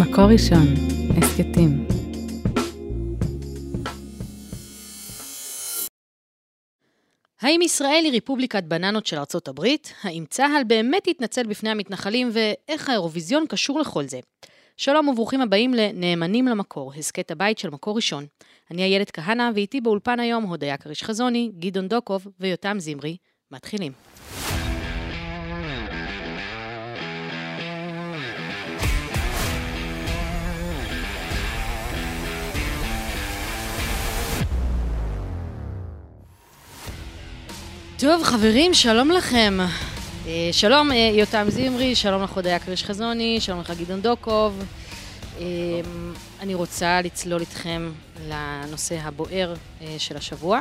מקור ראשון, הסכתים. האם ישראל היא רפובליקת בננות של ארצות הברית? האם צה"ל באמת יתנצל בפני המתנחלים? ואיך האירוויזיון קשור לכל זה? שלום וברוכים הבאים לנאמנים למקור, הסכת הבית של מקור ראשון. אני איילת כהנא, ואיתי באולפן היום הודיה כריש חזוני, גדעון דוקוב ויותם זמרי. מתחילים. טוב, חברים, שלום לכם. אה, שלום, אה, יותם זמרי, שלום לך הודיה קריש חזוני, שלום לך גדעון דוקוב. אה, אני רוצה לצלול איתכם לנושא הבוער של השבוע.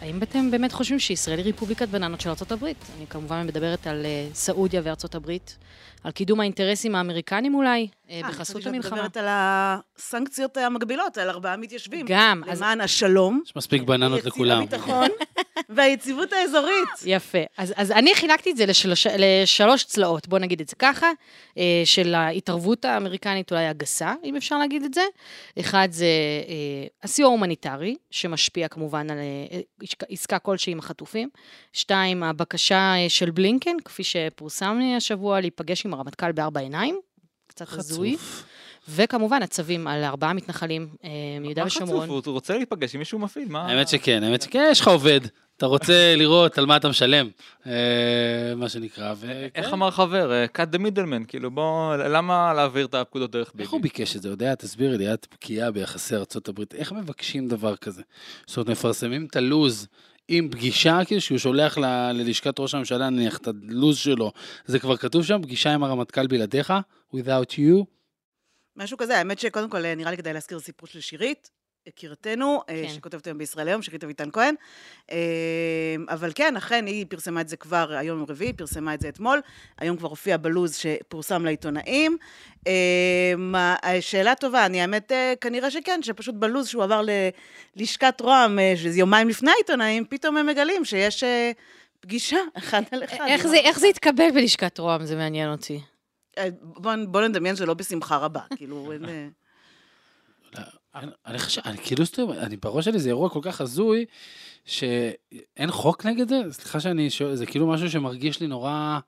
האם אתם באמת חושבים שישראל היא רפובליקת בננות של ארה"ב? אני כמובן מדברת על סעודיה וארצות הברית, על קידום האינטרסים האמריקנים אולי, בחסות המלחמה. אני מדברת על הסנקציות המקבילות, על ארבעה מתיישבים. גם. למען השלום. יש מספיק בננות לכולם. יציב הביטחון. והיציבות האזורית. יפה. אז, אז אני חילקתי את זה לשלוש, לשלוש צלעות, בוא נגיד את זה ככה, אה, של ההתערבות האמריקנית אולי הגסה, אם אפשר להגיד את זה. אחד זה אה, הסיוע ההומניטרי, שמשפיע כמובן על אה, עסקה כלשהי עם החטופים. שתיים, הבקשה של בלינקן, כפי שפורסם השבוע, להיפגש עם הרמטכ"ל בארבע עיניים. קצת הזוי. וכמובן הצווים על ארבעה מתנחלים מיהודה ושומרון. מה חצוף? הוא רוצה להיפגש עם מישהו מפעיל, מה... האמת שכן, האמת שכן, יש לך עובד. אתה רוצה לראות על מה אתה משלם, אה, מה שנקרא, ו... איך אמר חבר, cut the middleman, כאילו בוא, למה להעביר את הפקודות דרך ביבי? איך הוא ביקש את זה? יודע, תסבירי לי, את בקיאה ביחסי ארה"ב, איך מבקשים דבר כזה? זאת אומרת, מפרסמים את הלו"ז. עם פגישה, כאילו שהוא שולח ל, ללשכת ראש הממשלה, נניח את הלו"ז שלו, זה כבר כתוב שם, פגישה עם הרמטכ"ל בלעדיך, without you. משהו כזה, האמת שקודם כל נראה לי כדאי להזכיר סיפור של שירית, יקירתנו, אה, כן. שכותבת היום בישראל היום, שרית אביטן כהן. אה, אבל כן, אכן, היא פרסמה את זה כבר היום יום רביעי, פרסמה את זה אתמול. היום כבר הופיע בלוז שפורסם לעיתונאים. אה, שאלה טובה, אני האמת, כנראה שכן, שפשוט בלוז שהוא עבר ללשכת רוה"מ, שזה יומיים לפני העיתונאים, פתאום הם מגלים שיש פגישה אחד על אחד. איך זה, איך זה התקבל בלשכת רוה"מ? זה מעניין אותי. בוא, בוא נדמיין שלא בשמחה רבה, כאילו, אין... אני חושב, אני כאילו, אני בראש שלי זה אירוע כל כך הזוי, שאין חוק נגד זה? סליחה שאני שואל, זה כאילו משהו שמרגיש לי נורא...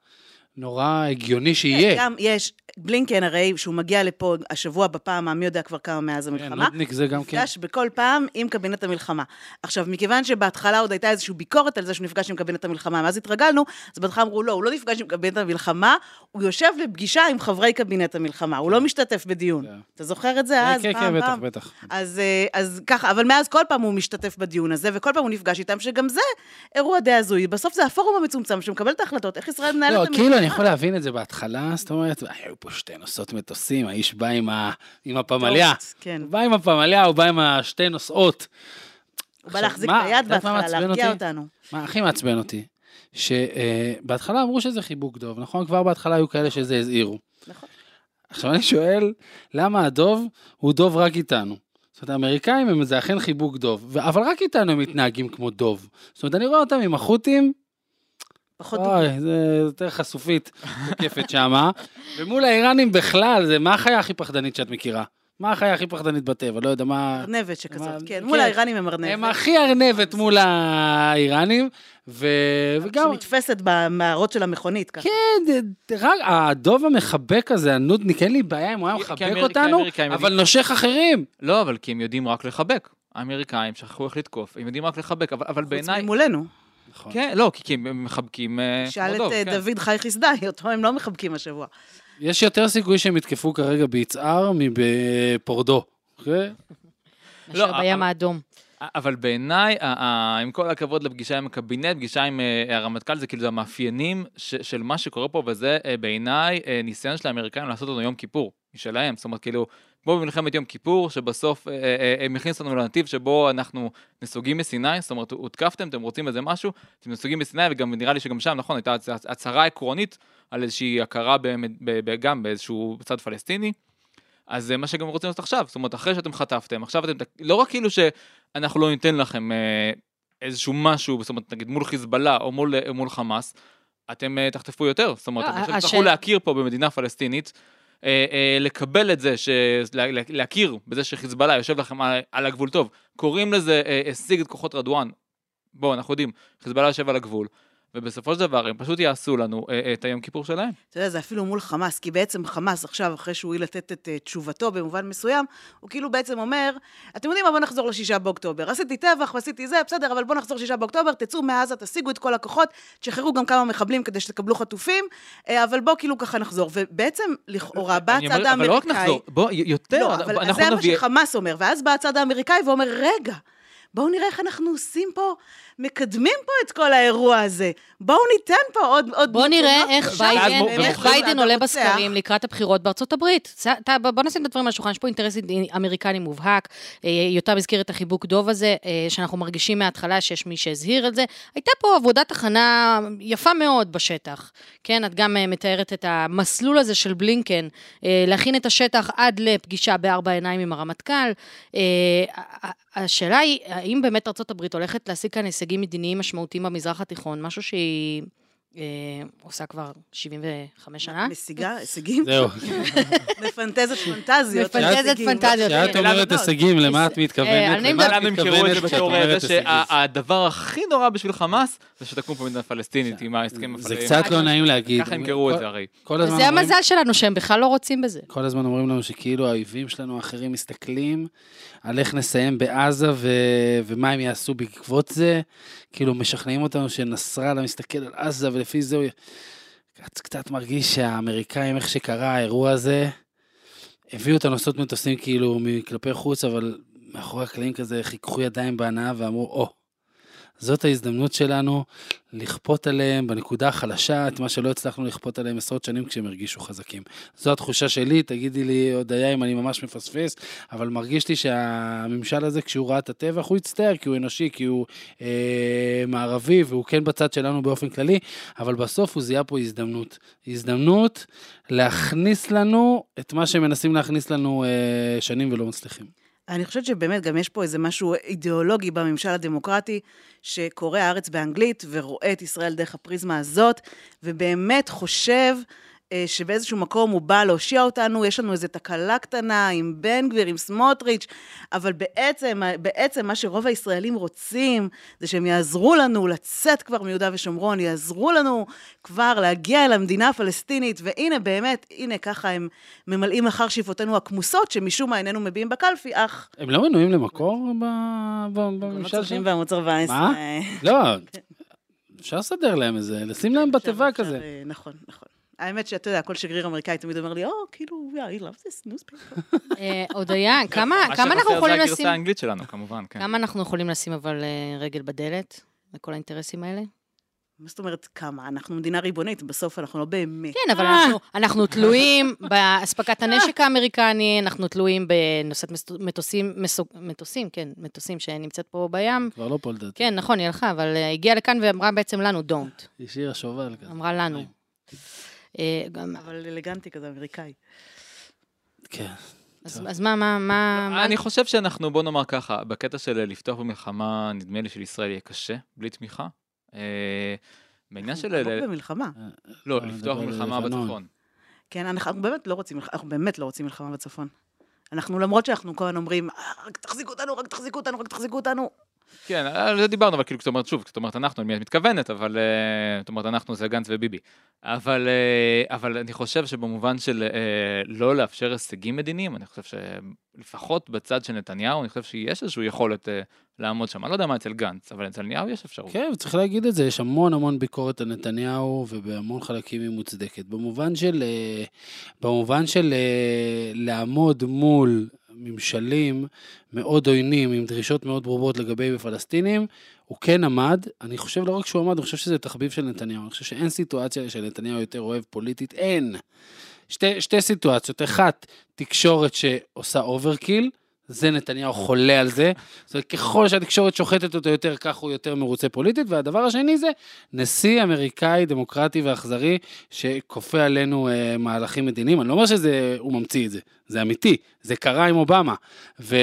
נורא הגיוני שיהיה. גם יש, בלינקן הרי, שהוא מגיע לפה השבוע בפעם, מי יודע כבר כמה מאז כן, המלחמה. נודניק זה גם כן. נפגש בכל פעם עם קבינט המלחמה. עכשיו, מכיוון שבהתחלה עוד הייתה איזושהי ביקורת על זה שהוא נפגש עם קבינט המלחמה, מאז התרגלנו, אז בהתחלה אמרו, לא, הוא לא נפגש עם קבינט המלחמה, הוא יושב לפגישה עם חברי קבינט המלחמה, הוא לא כן. משתתף בדיון. כן. אתה זוכר את זה אז? כן, כן, בטח, בטח. אז, אה, אז ככה, אבל מאז כל פעם הוא משתתף בדיון הזה, וכל פעם הוא נפגש איתם, שגם זה אירוע די הזוי. בסוף זה הפורום המצומצם שמקבל את ההחלטות, איך ישראל מנהלת לא, את המלחמה. אני יכול להבין את זה בהתחלה, זאת אומרת, היו פה שתי נוסעות מטוסים, האיש בא עם הפמליה. כן. הוא בא עם הפמליה, הוא בא עם השתי נוסעות. הוא בא להחזיק את היד בהתחלה, להרגיע אותנו. מה הכי מעצבן אותי? שבהתחלה אמרו שזה חיבוק דוב, נכון? כבר בהתחלה היו כאלה שזה הזהירו. נכון. עכשיו אני שואל, למה הדוב הוא דוב רק איתנו? זאת אומרת, האמריקאים הם זה אכן חיבוק דוב, אבל רק איתנו הם מתנהגים כמו דוב. זאת אומרת, אני רואה אותם עם החות'ים, פחות דוגמא. אוי, זה יותר חשופית, מוקפת שמה. ומול האיראנים בכלל, זה מה החיה הכי פחדנית שאת מכירה? מה החיה הכי פחדנית בטבע? לא יודע מה... ארנבת שכזאת, מה... כן. מול כן. האיראנים הם ארנבת. הם הכי ארנבת מול האיראנים, ו... וגם... שנתפסת במערות של המכונית, ככה. כן, רק הדוב המחבק הזה, הנודניק, אין לי בעיה אם הוא היה מחבק אותנו, אבל נושך אחרים. לא, אבל כי הם יודעים רק לחבק. האמריקאים שכחו איך לתקוף, הם יודעים רק לחבק, אבל בעיניי... חוץ ממולנו. נכון. כן, לא, כי הם מחבקים אה, שאל את אה, כן. דוד חי חסדאי, אותו הם לא מחבקים השבוע. יש יותר סיכוי שהם יתקפו כרגע ביצהר מבפורדו, אוקיי? מאשר לא, בים האדום. אבל בעיניי, עם כל הכבוד לפגישה עם הקבינט, פגישה עם אה, הרמטכ"ל, זה כאילו המאפיינים של מה שקורה פה, וזה בעיניי ניסיון של האמריקאים לעשות לנו יום כיפור, משלהם. זאת אומרת, כאילו, כמו במלחמת יום כיפור, שבסוף אה, אה, הם הכניסו אותנו לנתיב שבו אנחנו נסוגים מסיני, זאת אומרת, הותקפתם, אתם רוצים איזה משהו, אתם נסוגים מסיני, וגם נראה לי שגם שם, נכון, הייתה הצהרה עקרונית על איזושהי הכרה גם באיזשהו צד פלסטיני. אז זה מה שגם רוצים לעשות עכשיו, זאת אומרת, אחרי שאתם חטפתם, עכשיו אתם, לא רק כאילו שאנחנו לא ניתן לכם אה, איזשהו משהו, זאת אומרת, נגיד מול חיזבאללה או מול, מול חמאס, אתם תחטפו יותר, זאת אומרת, אתם תצטרכו להכיר פה במדינה פלסטינית. אה, אה, לקבל את זה, ש... לה- לה- להכיר בזה שחיזבאללה יושב לכם על, הגבול טוב, קוראים לזה אה, השיג את כוחות רדואן. בואו, אנחנו יודעים, חיזבאללה יושב על הגבול, ובסופו של דבר הם פשוט יעשו לנו אה, את היום כיפור שלהם. אתה יודע, זה אפילו מול חמאס, כי בעצם חמאס עכשיו, אחרי שהוא הועיל לתת את אה, תשובתו במובן מסוים, הוא כאילו בעצם אומר, אתם יודעים מה, בואו נחזור לשישה באוקטובר. עשיתי טבח ועשיתי זה, בסדר, אבל בואו נחזור לשישה באוקטובר, תצאו מעזה, תשיגו את כל הכוחות, תשחררו גם כמה מחבלים כדי שתקבלו חטופים, אה, אבל בואו כאילו ככה נחזור. ובעצם, לכאורה, בא הצד אומר, אבל לא רק האמריקאי... נחזור, בוא, יותר, לא, אבל אנחנו זה מה נביא... שחמאס אומר, ואז בא הצד האמריקאי ואומר, רגע, בואו נראה איך אנחנו עושים פה, מקדמים פה את כל האירוע הזה. בואו ניתן פה עוד... עוד בוא נראה איך. ביידן, איך ביידן עולה. בסקרים לקראת הבחירות בארצות הברית. זה- אתה- בוא נשים את הדברים על השולחן, יש פה אינטרס אמריקני מובהק. אה, יותם הזכיר את החיבוק דוב הזה, אה, שאנחנו מרגישים מההתחלה שיש מי שהזהיר את זה. הייתה פה עבודת הכנה יפה מאוד בשטח. כן, את גם אה, מתארת את המסלול הזה של בלינקן, להכין את השטח עד לפגישה בארבע עיניים עם הרמטכ"ל. השאלה היא, האם באמת הברית הולכת להשיג כאן הישגים מדיניים משמעותיים במזרח התיכון, משהו שהיא עושה כבר 75 שנה? משיגה, הישגים? זהו. מפנטזת פנטזיות. מפנטזת. פנטזיות. כשאת כן. אומרת הישגים, למה את אה, מתכוונת? אני למה את את זה מתכוונת כשאת אומרת זה הישגים? שהדבר הכי נורא בשביל חמאס זה שתקום פה מדינה פלסטינית עם ההסכם זה הפלסטיני. קצת לא נעים להגיד. ככה ימכרו את כל- זה הרי. אומרים- המזל שלנו, שהם בכלל לא רוצים בזה. כל הזמן אומרים לנו שכאילו האויבים שלנו האחרים מסתכלים על איך נסיים בעזה. ומה הם יעשו בעקבות זה. כאילו משכנעים אותנו שנסראללה מסתכל על עזה ולפי זה הוא... קצת, קצת מרגיש שהאמריקאים, איך שקרה האירוע הזה, הביאו את הנושאות מטוסים כאילו כלפי חוץ, אבל מאחורי הקלעים כזה חיככו ידיים בהנאה ואמרו, או, זאת ההזדמנות שלנו לכפות עליהם בנקודה החלשה את מה שלא הצלחנו לכפות עליהם עשרות שנים כשהם הרגישו חזקים. זו התחושה שלי, תגידי לי הודיה אם אני ממש מפספס, אבל מרגיש לי שהממשל הזה, כשהוא ראה את הטבח, הוא הצטער, כי הוא אנושי, כי הוא אה, מערבי, והוא כן בצד שלנו באופן כללי, אבל בסוף הוא זיהה פה הזדמנות. הזדמנות להכניס לנו את מה שהם מנסים להכניס לנו אה, שנים ולא מצליחים. אני חושבת שבאמת גם יש פה איזה משהו אידיאולוגי בממשל הדמוקרטי, שקורא הארץ באנגלית ורואה את ישראל דרך הפריזמה הזאת, ובאמת חושב שבאיזשהו מקום הוא בא להושיע אותנו, יש לנו איזו תקלה קטנה עם בן גביר, עם סמוטריץ', אבל בעצם, בעצם מה שרוב הישראלים רוצים, זה שהם יעזרו לנו לצאת כבר מיהודה ושומרון, יעזרו לנו כבר להגיע אל המדינה הפלסטינית, והנה באמת, הנה ככה הם ממלאים אחר שאיפותינו הכמוסות, שמשום מה איננו מביעים בקלפי, אך... הם לא מנויים למקור ב- ב- בממשל הצופים שלהם? בערוץ 14. מה? לא, אפשר לסדר להם איזה, לשים להם בתיבה כזה. אה, נכון, נכון. האמת שאתה יודע, כל שגריר אמריקאי תמיד אומר לי, או, כאילו, yeah, I love this newspaper. אה, הודיה, כמה מה כמה אנחנו שחסר יכולים זה לשים... הגרסה האנגלית שלנו, כמובן, כן. כמה אנחנו יכולים לשים אבל אה, רגל בדלת לכל האינטרסים האלה? מה זאת אומרת כמה? אנחנו מדינה ריבונית, בסוף אנחנו לא באמת. כן, אבל אנחנו- אנחנו תלויים באספקת הנשק האמריקני, אנחנו תלויים בנושאת מטוסים, מסוג- מטוסים, כן, מטוסים שנמצאת פה בים. כבר לא פה לדעתי. כן, נכון, היא הלכה, אבל אה, הגיעה לכאן ואמרה בעצם לנו, don't. היא השאירה שובל כזה. אמרה לנו. אה, גם- אבל אלגנטי כזה, אמריקאי. כן. אז. אז מה, מה, מה... מה- אני חושב שאנחנו, בוא נאמר ככה, בקטע של לפתוח במלחמה, נדמה לי של ישראל יהיה קשה, בלי תמיכה. אה, בעניין של... אנחנו לא במלחמה. לא, אה, לפתוח נדבר על במלחמה. בצפון. כן, אנחנו באמת לא רוצים, אנחנו באמת לא רוצים מלחמה בצפון. אנחנו, למרות שאנחנו כל הזמן אומרים, "אה, רק תחזיקו אותנו, רק תחזיקו אותנו, רק תחזיקו אותנו. כן, על זה דיברנו, אבל כאילו, זאת אומרת, שוב, זאת אומרת, אנחנו, למי את מתכוונת, אבל, אה, זאת אומרת, אנחנו זה גנץ וביבי. אבל, אה, אבל אני חושב שבמובן של אה, לא לאפשר הישגים מדיניים, אני חושב שלפחות בצד של נתניהו, אני חושב שיש איזושהי יכולת אה, לעמוד שם. אני לא יודע מה אצל גנץ, אבל אצל נתניהו יש אפשרות. כן, וצריך להגיד את זה, יש המון המון ביקורת על נתניהו, ובהמון חלקים היא מוצדקת. במובן של, אה, במובן של אה, לעמוד מול ממשלים מאוד עוינים, עם דרישות מאוד ברורות לגבי פלסטינים, הוא כן עמד, אני חושב לא רק שהוא עמד, אני חושב שזה תחביב של נתניהו, אני חושב שאין סיטואציה שנתניהו יותר אוהב פוליטית, אין. שתי, שתי סיטואציות, אחת, תקשורת שעושה overkill, זה נתניהו חולה על זה. זאת אומרת, ככל שהתקשורת שוחטת אותו יותר, כך הוא יותר מרוצה פוליטית. והדבר השני זה נשיא אמריקאי דמוקרטי ואכזרי, שכופה עלינו אה, מהלכים מדיניים. אני לא אומר שהוא ממציא את זה, זה אמיתי, זה קרה עם אובמה. ו...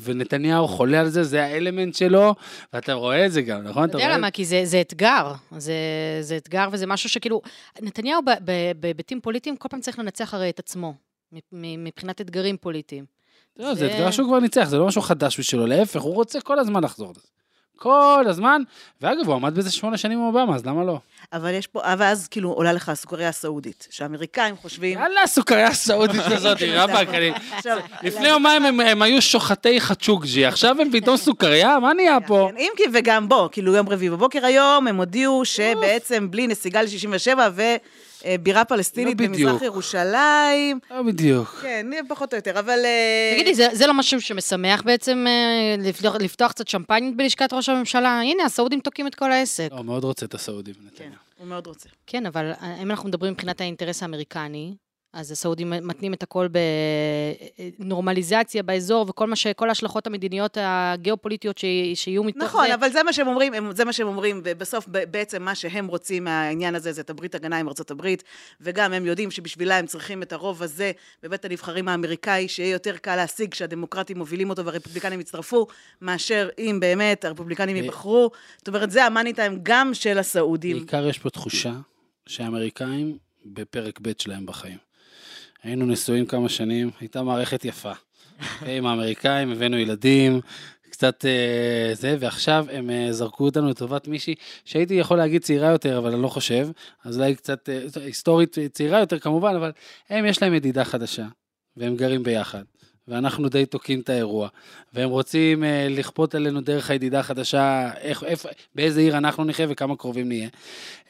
ונתניהו חולה על זה, זה האלמנט שלו, ואתה רואה את זה גם, נכון? אתה יודע למה? כי זה, זה אתגר. זה, זה אתגר וזה משהו שכאילו, נתניהו בהיבטים פוליטיים כל פעם צריך לנצח הרי את עצמו, מבחינת אתגרים פוליטיים. לא, זה אתגר שהוא כבר ניצח, זה לא משהו חדש בשבילו, להפך, הוא רוצה כל הזמן לחזור לזה. כל הזמן, ואגב, הוא עמד בזה שמונה שנים עם אובמה, אז למה לא? אבל יש פה, ואז כאילו עולה לך הסוכריה הסעודית, שהאמריקאים חושבים... יאללה, הסוכריה הסעודית הזאת, רבאק, אני... לפני יומיים הם היו שוחטי חצ'וקג'י, עכשיו הם פתאום סוכריה? מה נהיה פה? כן, אם כי וגם בוא, כאילו יום רביעי בבוקר היום, הם הודיעו שבעצם בלי נסיגה ל-67 ו... אה, בירה פלסטינית לא במזרח ירושלים. לא בדיוק. כן, פחות או יותר, אבל... אה, תגידי, זה, זה לא משהו שמשמח בעצם אה, לפתוח, לפתוח קצת שמפנית בלשכת ראש הממשלה? הנה, הסעודים תוקעים את כל העסק. לא, מאוד רוצה את הסעודים, כן, הוא מאוד רוצה. כן, אבל אם אנחנו מדברים מבחינת האינטרס האמריקני, אז הסעודים מתנים את הכל בנורמליזציה באזור, וכל מה ש... כל ההשלכות המדיניות הגיאופוליטיות ש... שיהיו מתוך נכון, זה. נכון, אבל זה מה שהם אומרים, זה מה שהם אומרים, ובסוף בעצם מה שהם רוצים מהעניין הזה, זה את הברית הגנה עם ארצות הברית, וגם הם יודעים שבשבילה הם צריכים את הרוב הזה בבית הנבחרים האמריקאי, שיהיה יותר קל להשיג כשהדמוקרטים מובילים אותו והרפובליקנים יצטרפו, מאשר אם באמת הרפובליקנים ייבחרו. זאת אומרת, זה המאני טיים גם של הסעודים. בעיקר יש פה תחושה שהאמריקאים בפרק ב' שלהם בחיים. היינו נשואים כמה שנים, הייתה מערכת יפה. עם האמריקאים, הבאנו ילדים, קצת אה, זה, ועכשיו הם אה, זרקו אותנו לטובת מישהי שהייתי יכול להגיד צעירה יותר, אבל אני לא חושב, אז אולי קצת אה, היסטורית צעירה יותר כמובן, אבל הם יש להם ידידה חדשה, והם גרים ביחד. ואנחנו די תוקעים את האירוע. והם רוצים אה, לכפות עלינו דרך הידידה החדשה, איך, איפה, באיזה עיר אנחנו נחיה וכמה קרובים נהיה.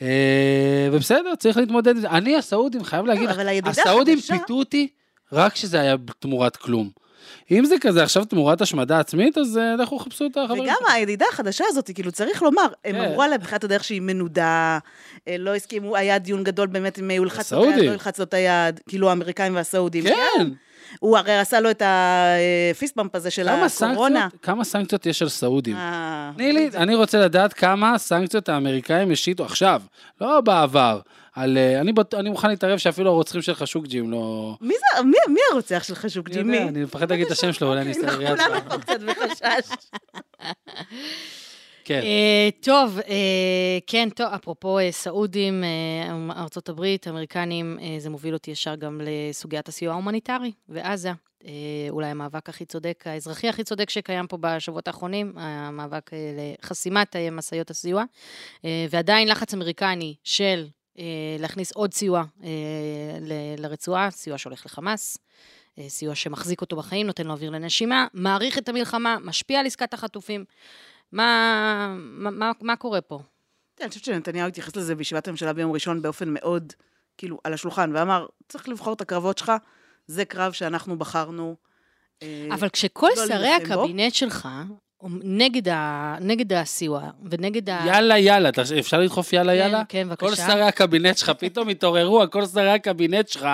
אה, ובסדר, צריך להתמודד עם זה. אני, הסעודים, חייב להגיד, הסעודים החדשה... פיתו אותי רק כשזה היה תמורת כלום. אם זה כזה עכשיו תמורת השמדה עצמית, אז אה, לכו חפשו את החברים. וגם הידידה החדשה הזאת, כאילו, צריך לומר, הם כן. אמרו עליה בתחילת הדרך שהיא מנודה, אה, לא הסכימו, היה דיון גדול באמת אם הוא ילחץ לו את היד, לא ילחץ לו את היד, כאילו האמריקאים והסעודים. כן. הוא הרי עשה לו את הפיסט-במפ הזה של הקורונה. סנקציות, כמה סנקציות יש על סעודים? אה, תני לי, אני רוצה לדעת כמה סנקציות האמריקאים השיתו עכשיו, לא בעבר. על... אה, אני, בט... אני מוכן להתערב שאפילו הרוצחים של חשוקג'י הם לא... מי זה? מי, מי הרוצח של חשוקג'י? מי? אני מפחד להגיד את השם שלו, אולי אני אסתכל ריאד. כולנו פה קצת בחשש. כן. אה, טוב, אה, כן, טוב, אפרופו uh, סעודים, uh, ארה"ב, אמריקנים, uh, זה מוביל אותי ישר גם לסוגיית הסיוע ההומניטרי ועזה. אה, אולי המאבק הכי צודק, האזרחי הכי צודק שקיים פה בשבועות האחרונים, המאבק אה, לחסימת משאיות הסיוע, uh, ועדיין לחץ אמריקני של uh, להכניס עוד סיוע uh, לרצועה, סיוע שהולך לחמאס. סיוע שמחזיק אותו בחיים, נותן לו אוויר לנשימה, מעריך את המלחמה, משפיע על עסקת החטופים. מה, מה, מה קורה פה? אני חושבת שנתניהו התייחס לזה בישיבת הממשלה ביום ראשון באופן מאוד, כאילו, על השולחן, ואמר, צריך לבחור את הקרבות שלך, זה קרב שאנחנו בחרנו. אה, אבל כשכל לא שרי הקבינט בו. שלך נגד, ה, נגד הסיוע ונגד ה... יאללה, יאללה, אפשר לדחוף יאללה, כן, יאללה? כן, בבקשה. כל שרי הקבינט שלך פתאום התעוררו, כל שרי הקבינט שלך...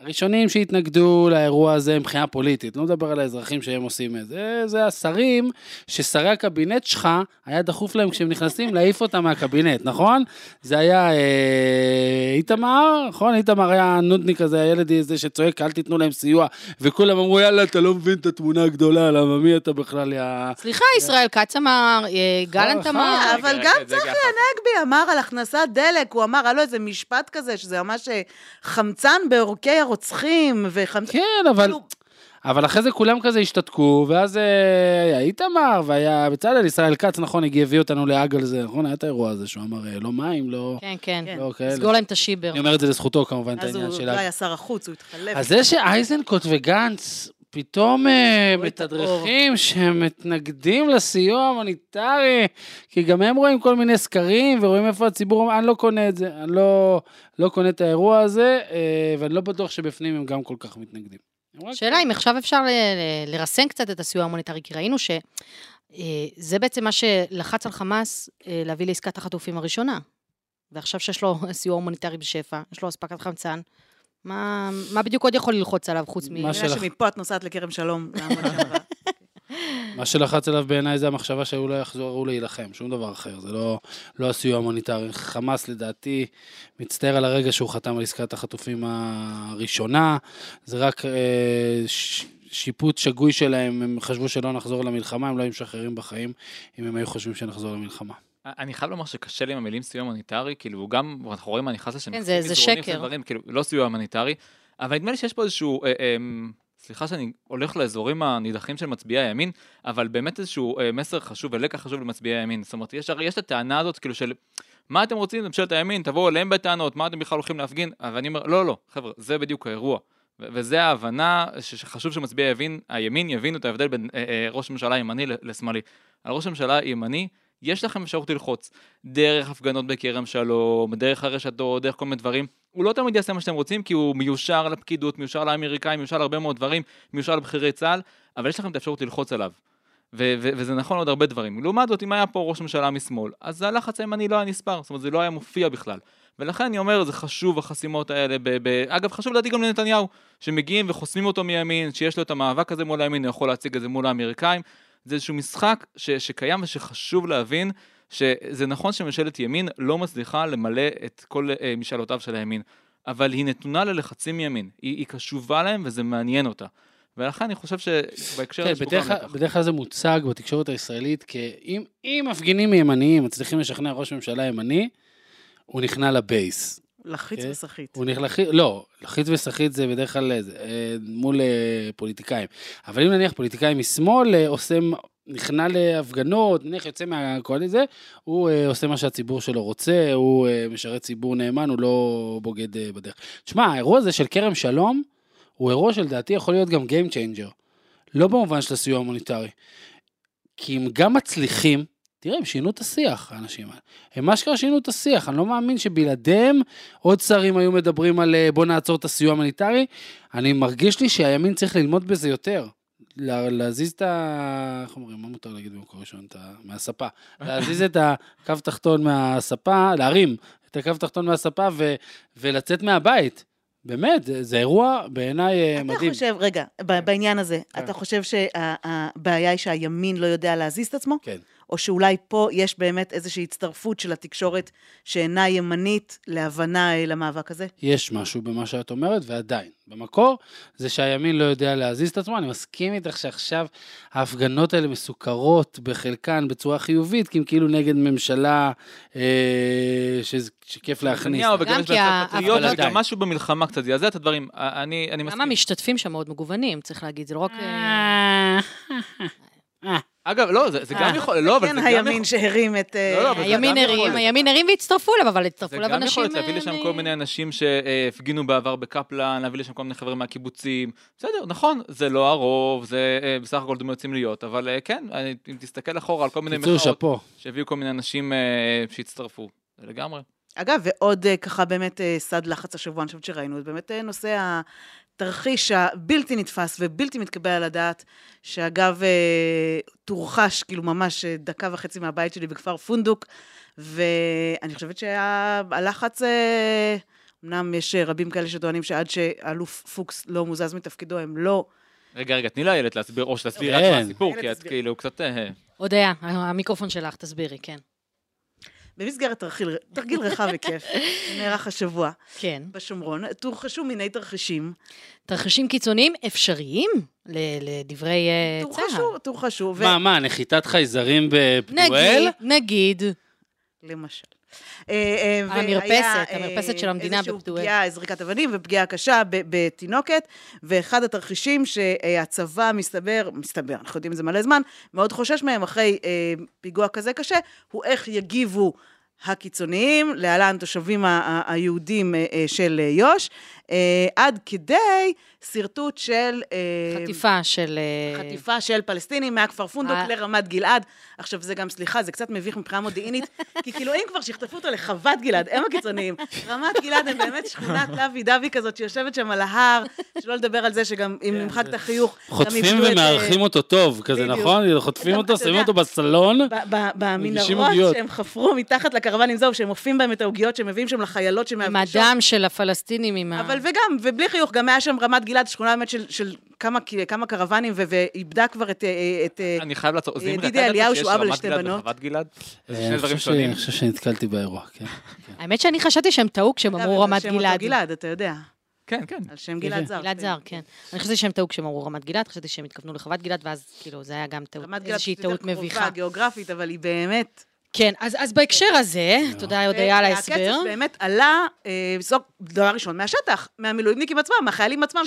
הראשונים שהתנגדו לאירוע הזה מבחינה פוליטית, לא מדבר על האזרחים שהם עושים את זה, זה השרים ששרי הקבינט שלך, היה דחוף להם כשהם נכנסים להעיף אותם מהקבינט, נכון? זה היה אה, איתמר, נכון? איתמר היה נודניק הזה, הילד הזה שצועק, אל תיתנו להם סיוע, וכולם אמרו, יאללה, אתה לא מבין את התמונה הגדולה, למה מי אתה בכלל, יא... סליחה, ישראל כץ אמר, אה, גלנט נכון, אמר. נכון. אבל גם צחי הנגבי אמר על הכנסת דלק, הוא אמר, היה לו איזה משפט כזה, שזה ממש אה, חמצן בעורקי רוצחים, וחמש... כן, אבל... כאילו... אבל אחרי זה כולם כזה השתתקו, ואז אה, היה איתמר, והיה בצלאל, ישראל כץ, נכון, הגיע, הביא אותנו להאג על זה, נכון? היה את האירוע הזה שהוא אמר, אה, לא מים, לא... כן, כן. לא כאלה. סגור להם את השיבר. אני אומר את זה לזכותו, כמובן, את העניין שלה. אז הוא לא היה שר החוץ, הוא התחלף. אז זה שאייזנקוט וגנץ פתאום אה, מתדרכים שהם מתנגדים לסיוע המוניטרי, כי גם הם רואים כל מיני סקרים ורואים איפה הציבור, אני לא קונה את זה, אני לא, לא קונה את האירוע הזה, אה, ואני לא בטוח שבפנים הם גם כל כך מתנגדים. שאלה אם עכשיו אפשר לרסן קצת את הסיוע המוניטרי, כי ראינו שזה אה, בעצם מה שלחץ על חמאס להביא לעסקת החטופים הראשונה. ועכשיו שיש לו סיוע הומניטרי בשפע, יש לו אספקת חמצן, מה, מה בדיוק עוד יכול ללחוץ עליו חוץ מ... מה אני שלך? שמפה את נוסעת לכרם שלום. מה שלחץ עליו בעיניי זה המחשבה שהוא לא יחזור להילחם, שום דבר אחר, זה לא, לא הסיוע ההומניטרי. חמאס לדעתי מצטער על הרגע שהוא חתם על עסקת החטופים הראשונה, זה רק אה, ש, שיפוט שגוי שלהם, הם חשבו שלא נחזור למלחמה, הם לא היו משחררים בחיים אם הם היו חושבים שנחזור למלחמה. אני חייב לומר שקשה לי עם המילים סיוע הומניטרי, כאילו גם, אנחנו רואים מה נכנס לשם. כן, זה- זה שקר. דברים, כאילו, לא סיוע הומניטרי, אבל נדמה לי שיש פה איזשהו, אה, אה, סליחה שאני הולך לאזורים הנידחים של מצביעי הימין, אבל באמת איזשהו אה, מסר חשוב ולקח חשוב למצביעי הימין. זאת אומרת, יש, הרי יש את הטענה הזאת, כאילו של, מה אתם רוצים, ממשלת הימין, תבואו אליהם בטענות, מה אתם בכלל הולכים להפגין? אבל אני אומר, לא, לא, חבר'ה, זה בדיוק האירוע. וזה ההבנה שחשוב שמצביעי הימין, הימין יבינו את ההבדל בין אה, אה, ראש ממשלה ימני לשמאלי. על ראש ממשלה ימני, יש לכם אפשרות ללחוץ דרך הפגנות בכרם שלום, דרך הרשתות, דרך כל מיני דברים. הוא לא תמיד יעשה מה שאתם רוצים, כי הוא מיושר לפקידות, מיושר לאמריקאים, מיושר להרבה מאוד דברים, מיושר לבכירי צה"ל, אבל יש לכם את האפשרות ללחוץ עליו. ו- ו- וזה נכון לעוד הרבה דברים. לעומת זאת, אם היה פה ראש ממשלה משמאל, אז הלחץ הימני לא היה נספר, זאת אומרת, זה לא היה מופיע בכלל. ולכן אני אומר, זה חשוב, החסימות האלה. ב- ב- אגב, חשוב לדעתי גם לנתניהו, שמגיעים וחוסמים אותו מימין, שיש לו את המאבק הזה מול הימין, הוא יכול להציג את זה מול האמריקאים. זה איזשהו משחק ש- שקיים ושחשוב להבין שזה נכון שממשלת ימין לא מצליחה למלא את כל אה, משאלותיו של הימין, אבל היא נתונה ללחצים מימין, היא, היא קשובה להם וזה מעניין אותה. ולכן אני חושב שבהקשר כן, הזה... בדרך כלל- בדרך כלל זה מוצג בתקשורת הישראלית כאם אם מפגינים ימניים מצליחים לשכנע ראש ממשלה ימני, הוא נכנע לבייס. לחיץ כן. וסחיט. הוא נכנע, לא, לחיץ וסחיט זה בדרך כלל אה, זה, אה, מול אה, פוליטיקאים. אבל אם נניח פוליטיקאי משמאל עושה, נכנע להפגנות, נניח יוצא מהקואליציה, הוא עושה מה שהציבור שלו רוצה, הוא משרת ציבור נאמן, הוא לא בוגד בדרך. תשמע, האירוע הזה של כרם שלום, הוא אירוע שלדעתי יכול להיות גם Game Changer. לא במובן של הסיוע המוניטרי. כי הם גם מצליחים, תראה, הם שינו את השיח, האנשים האלה. הם אשכרה שינו את השיח, אני לא מאמין שבלעדיהם עוד שרים היו מדברים על אה, בוא נעצור את הסיוע המוניטרי. אני מרגיש לי שהימין צריך ללמוד בזה יותר. לה- להזיז את ה... איך אומרים? מה מותר להגיד במקור ראשון? את ה... מהספה. להזיז את הקו תחתון מהספה, להרים את הקו תחתון מהספה ו... ולצאת מהבית. באמת, זה, זה אירוע בעיניי אה, אתה מדהים. חושב, רגע, בעניין הזה, כן. אתה חושב שהבעיה היא שהימין לא יודע להזיז את עצמו? כן. או שאולי פה יש באמת איזושהי הצטרפות של התקשורת שאינה ימנית להבנה אה, למאבק הזה? יש משהו במה שאת אומרת, ועדיין, במקור, זה שהימין לא יודע להזיז את עצמו. אני מסכים איתך שעכשיו ההפגנות האלה מסוכרות בחלקן בצורה חיובית, כי הם כאילו נגד ממשלה אה, שזה- שכיף להכניס. נתניהו וגם גם יש כי בעצם ה- פטריוט, אבל וגם עדיין. משהו במלחמה קצת זעזע את הדברים. אני אני מסכים. גם המשתתפים שם מאוד מגוונים, צריך להגיד, זה לא רק... אה, אגב, לא, זה זה גם אה, יכול, לא, אבל כן זה גם הימין יכול... שהרים את... אה, לא, לא, אבל זה הימין גם יכול הרים. הימין הרים והצטרפו אליו, אבל הצטרפו זה אליו גם אנשים... יכול להיות להביא לשם אה, כל מיני אנשים שהפגינו בעבר בקפלן, להביא לשם כל מיני חברים מהקיבוצים. בסדר, נכון, זה לא הרוב, זה אה, בסך הכל דמות יוצאים להיות, אבל אה, כן, אם תסתכל אחורה על כל מיני קיצור, מחאות שאפו. שהביאו כל מיני אנשים אה, שהצטרפו. זה לגמרי. אגב, ועוד אה, ככה באמת אה, סד לחץ השבוע, אני חושבת שראינו, זה באמת אה, נושא התרחיש הבלתי נתפס ובלתי מתקבל על הדעת, שאגב, אה, תורחש כאילו ממש אה, דקה וחצי מהבית שלי בכפר פונדוק, ואני חושבת שהלחץ, אה, אמנם יש רבים כאלה שטוענים שעד שאלוף פוקס לא מוזז מתפקידו, הם לא... רגע, רגע, תני לאיילת להסביר, או שתסביר רק כן. מה הסיפור, איילת כי את. כאילו קצת... הודיה, המיקרופון שלך, תסבירי, כן. במסגרת תרגיל, תרגיל רחב היקף, שנערך השבוע כן. בשומרון, תורכשו מיני תרחישים. תרחישים קיצוניים אפשריים לדברי אה, צה"ל. תורכשו, תורכשו. ו- מה, מה, נחיתת חייזרים בפדואל? נגיד, נגיד, למשל. אה, אה, המרפסת, אה, המרפסת של המדינה איזושהי בפדואל. פגיעה, זריקת אבנים ופגיעה קשה בתינוקת, ואחד התרחישים שהצבא מסתבר, מסתבר, אנחנו יודעים את זה מלא זמן, מאוד חושש מהם אחרי פיגוע כזה קשה, הוא איך יגיבו הקיצוניים, להלן תושבים היהודים של יו"ש, עד כדי שרטוט של... אה, חטיפה של... אה, חטיפה של פלסטינים מהכפר פונדוק אה. לרמת גלעד. עכשיו, זה גם, סליחה, זה קצת מביך מבחינה מודיעינית, כי כאילו, אם כבר שיחטפו אותו לחוות גלעד, הם הקיצוניים. רמת גלעד הם באמת שכונת לוי דווי כזאת, שיושבת שם על ההר, שלא לדבר על זה שגם אם נמחק את החיוך, חוטפים אה, ומארחים אותו טוב, כזה. נכון? חוטפים אתה- אותו, שמים אותו בסלון. במנהרות. שהם חפרו מתחת לקרוונים, זהו, שהם אופים בהם את העוגיות שהם מביאים שם לחיילות עם שמאבשות. הדם של הפלסטינים, עם ה... אבל וגם, ובלי חיוך, גם היה שם רמת גלעד, שכונה באמת של, של כמה, כמה קרוונים, ו- ואיבדה כבר את... אה, את אה, אני חייב לעצור, זימרי, דידי אתה ידעת אליהו, שהוא אבא רמת לשתי גלעד בנות. וחוות גלעד? זה אה, שני דברים שונים. אני חושב שנתקלתי באירוע, כן. כן. האמת שאני חשבתי שהם טעו כשהם אגב, אמרו רמת שם אותו גלעד. גלעד, אתה יודע. כן, כן. על שם כן, גלעד כן. זר. גלעד זר, כן. אני חשבתי שהם טעו כשהם אמרו רמת גלעד, חשבתי שהם התכוונו לחוות גלעד, ואז כאילו זה היה גם טעות, רמת גלעד איזושהי יותר טעות מביכה. קרובה גיאוגרפית, אבל היא באמת... כן, אז אז בהקשר הזה, תודה הודיה על ההסבר. והקצב באמת עלה, אה, דבר ראשון, מהשטח, מהמילואימניקים עצמם, מהחיילים עצמם.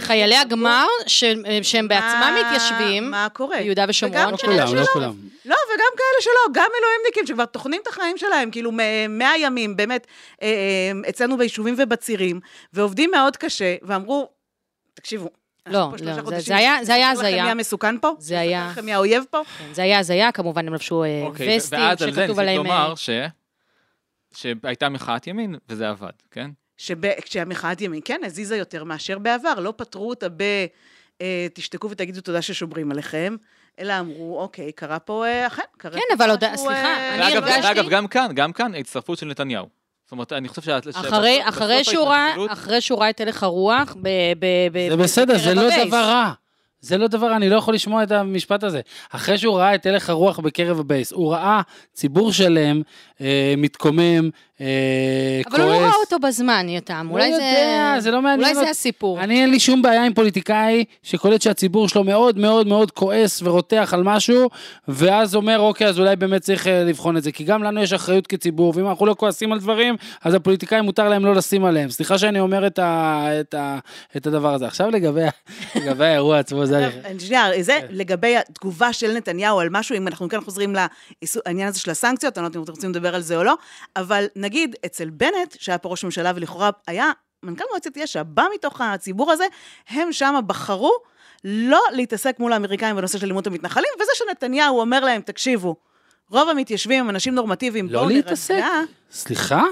חיילי הגמר, ש- שהם בעצמם מה- מתיישבים, מה קורה? ביהודה ושומרון, לא כולם, לא. כולם. לא, וגם כאלה שלא, גם מילואימניקים שכבר טוחנים את החיים שלהם, כאילו מ- 100 ימים, באמת, אה, אה, אצלנו ביישובים ובצירים, ועובדים מאוד קשה, ואמרו, תקשיבו, לא, לא, זה- היה- זה היה אספר לכם הזיה. מי המסוכן פה? זה היה- אספר לכם מי האויב פה? כן, זה היה הזיה, כמובן הם לבשו אה, אוקיי, וסטים ואז על זה שכתוב ניסית עליהם... אה, לומר ש... שהייתה מחאת ימין, וזה עבד, כן? שכשהמחאת ימין, כן, הזיזה יותר מאשר בעבר, לא פטרו אותה ב... אה, תשתקו ותגידו תודה ששומרים עליכם, אלא אמרו, אוקיי, קרה פה, אכן, קרה כן, פה אבל עוד- משהו, סליחה, אני הרגשתי- ואגב, גם כאן, גם כאן, הצטרפות של נתניהו. זאת אומרת, אני חושב שה... אחרי, שבסוף- אחרי, ראה, ההתנצלות- אחרי שהוא ראה את הלך הרוח ב... ב, ב זה ב- בסדר, זה לא ה base. דבר רע. זה לא דבר אני לא יכול לשמוע את המשפט הזה. אחרי שהוא ראה את הלך הרוח בקרב ה base, הוא ראה ציבור שלם מתקומם, אה, כועס. אבל הוא לא ראה אותו בזמן, יותם. לא אולי זה... זה לא מעניין אולי זה אותי. הסיפור. אני אין לי שום בעיה עם פוליטיקאי שקולט שהציבור שלו מאוד מאוד מאוד כועס ורותח על משהו, ואז אומר, אוקיי, אז אולי באמת צריך אה, לבחון את זה, כי גם לנו יש אחריות כציבור, ואם אנחנו לא כועסים על דברים, אז הפוליטיקאים מותר להם לא לשים עליהם. סליחה שאני אומר את, ה, את, ה, את הדבר הזה. עכשיו לגבי, האירוע עצמו, זה... אה, שנייה, כן. זה לגבי התגובה של נתניהו על משהו, אם אנחנו כן חוזרים לעניין הזה של הסנקציות, אני לא יודעת אם אתם רוצים לדבר על זה או לא, אבל נגיד אצל בנט, שהיה פה ראש ממשלה ולכאורה היה מנכ"ל מועצת יש"ע, בא מתוך הציבור הזה, הם שם בחרו לא להתעסק מול האמריקאים בנושא של אלימות המתנחלים, וזה שנתניהו אומר להם, תקשיבו, רוב המתיישבים הם אנשים נורמטיביים, לא בואו להתעסק. נירגע. סליחה?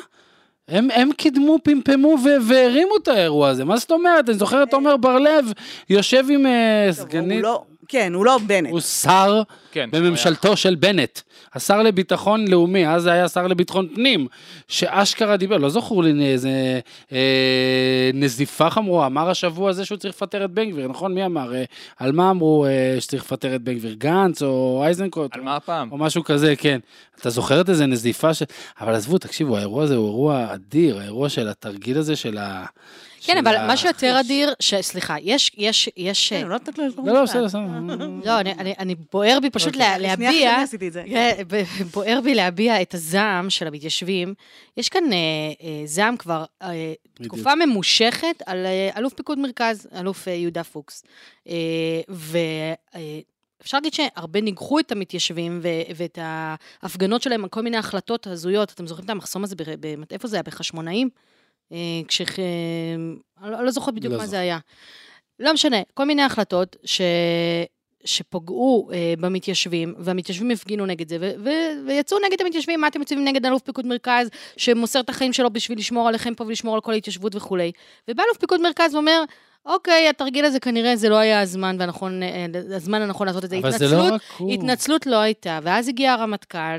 הם, הם קידמו, פמפמו והרימו את האירוע הזה, מה זאת אומרת? אני זוכר את עומר בר-לב יושב עם אה, טוב, הוא סגנית, לא, כן, הוא לא בנט. הוא שר כן, בממשלתו של בנט, השר לביטחון לאומי, אז זה היה שר לביטחון פנים, שאשכרה דיבר, לא זכור לי איזה אה, נזיפה חמורה, אמר השבוע הזה שהוא צריך לפטר את בן גביר, נכון? מי אמר? אה, על מה אמרו אה, שצריך לפטר את בן גביר? גנץ או אייזנקוט? על או- מה הפעם? או משהו כזה, כן. אתה זוכר את איזה נזיפה ש... אבל עזבו, תקשיבו, האירוע הזה הוא אירוע אדיר, האירוע של התרגיל הזה של ה... כן, אבל מה שיותר אדיר, סליחה, יש, יש, יש... כן, הוא לא נתת לו לסגור לא, לא. בסדר, בסדר. לא, אני, אני, אני בוער בי פשוט אוקיי. לה, שנייה אחרי להביע, אני עשיתי את זה. כן, ב- בוער בי להביע את הזעם של המתיישבים. יש כאן אה, אה, זעם כבר אה. תקופה ממושכת על אה, אלוף פיקוד מרכז, אלוף אה, יהודה פוקס. אה, ואפשר להגיד שהרבה ניגחו את המתיישבים ו- ואת ההפגנות שלהם על כל מיני החלטות הזויות. אתם זוכרים את המחסום הזה, ב- ב- איפה זה היה? בחשמונאים? אה, כש... אה, אני לא- אני לא זוכרת בדיוק לא מה זוכר. זה היה. לא משנה, כל מיני החלטות ש... שפגעו אה, במתיישבים, והמתיישבים הפגינו נגד זה, ו- ו- ויצאו נגד המתיישבים, מה אתם יוצאים נגד אלוף פיקוד מרכז, שמוסר את החיים שלו בשביל לשמור עליכם פה ולשמור על כל ההתיישבות וכולי. ובא אלוף פיקוד מרכז ואומר, אוקיי, התרגיל הזה כנראה זה לא היה הזמן והנכון, אה, הזמן הנכון לעשות את זה. אבל זה התנצלות, לא רק הוא. התנצלות לא הייתה, ואז הגיע הרמטכ"ל,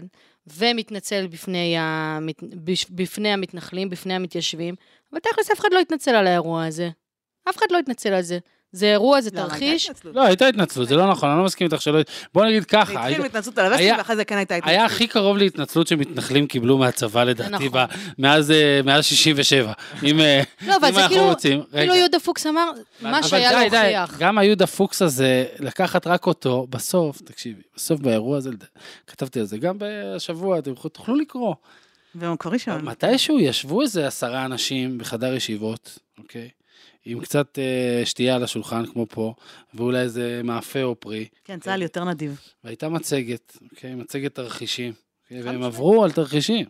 ומתנצל בפני, המת... בפני המתנחלים, בפני המתיישבים, אבל תכלס אף אחד לא התנצל על האירוע הזה. אף אחד לא התנצל על זה. זה אירוע, זה למה, הייתה תרחיש. לא, הייתה התנצלות, זה לא נכון, אני לא מסכים איתך שלא... בוא נגיד זה ככה, התחיל היית- עם התנצלות על הווסטים, היה- ואחרי זה כן הייתה התנצלות. היה הכי קרוב להתנצלות שמתנחלים קיבלו מהצבא לדעתי, נכון. מאז אה, מאז 67. אם אה, לא, זה אנחנו כאילו, רוצים... כאילו. יהודה פוקס אמר, מה אבל שהיה די, להוכיח. גם היהודה פוקס הזה, לקחת רק אותו, בסוף, תקשיבי, בסוף באירוע הזה, כתבתי על זה גם בשבוע, אתם תוכלו לקרוא. במקור ראשון. מתישהו ישבו איזה עשרה אנשים בחדר ישיבות, אוקיי? עם קצת אה, שתייה על השולחן כמו פה, ואולי איזה מאפה או פרי, כן, צה"ל יותר נדיב. והייתה מצגת, אוקיי? מצגת תרחישים, אוקיי? והם עברו על תרחישים.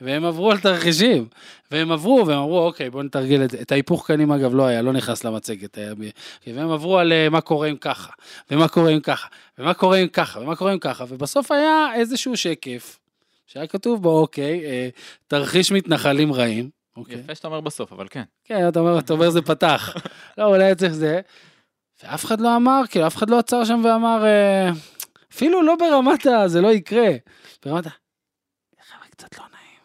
והם עברו על תרחישים, והם עברו, והם אמרו, אוקיי, בואו נתרגל את זה. את ההיפוך קנים, אגב, לא היה, לא נכנס למצגת. היה... אוקיי, והם עברו על אה, מה קורה אם ככה, ומה קורה אם ככה, ומה קורה אם ככה, ומה קורה אם ככה, ובסוף היה איזשהו שקף, שהיה כתוב בו, אוקיי, אה, תרחיש מתנחלים רעים, אוקיי? יפה שאתה אומר בסוף, אבל כן. כן, אתה אומר, אתה אומר זה פתח. לא, אולי צריך זה. ואף אחד לא אמר, כאילו, אף אחד לא עצר שם ואמר, אה, אפילו לא ברמת ה... זה לא יקרה. ברמת ה... חבר'ה, קצת לא נעים.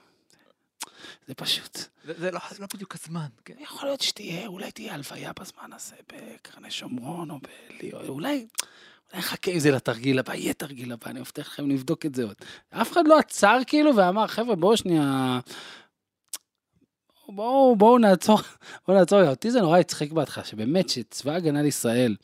זה, פשוט. זה, לא, לא בדיוק הזמן, כן. יכול להיות שתהיה, אולי תהיה הלוויה בזמן הזה בקרני שומרון או בליאו, אולי, אולי נחכה עם זה לתרגיל הבא, יהיה תרגיל הבא, אני מבטיח לכם לבדוק את זה עוד. אף אחד לא עצר כאילו ואמר, חבר'ה, בואו שנייה... בואו, בואו נעצור, בואו נעצור, אותי זה נורא הצחיק בהתחלה, שבאמת שצבא ההגנה לישראל,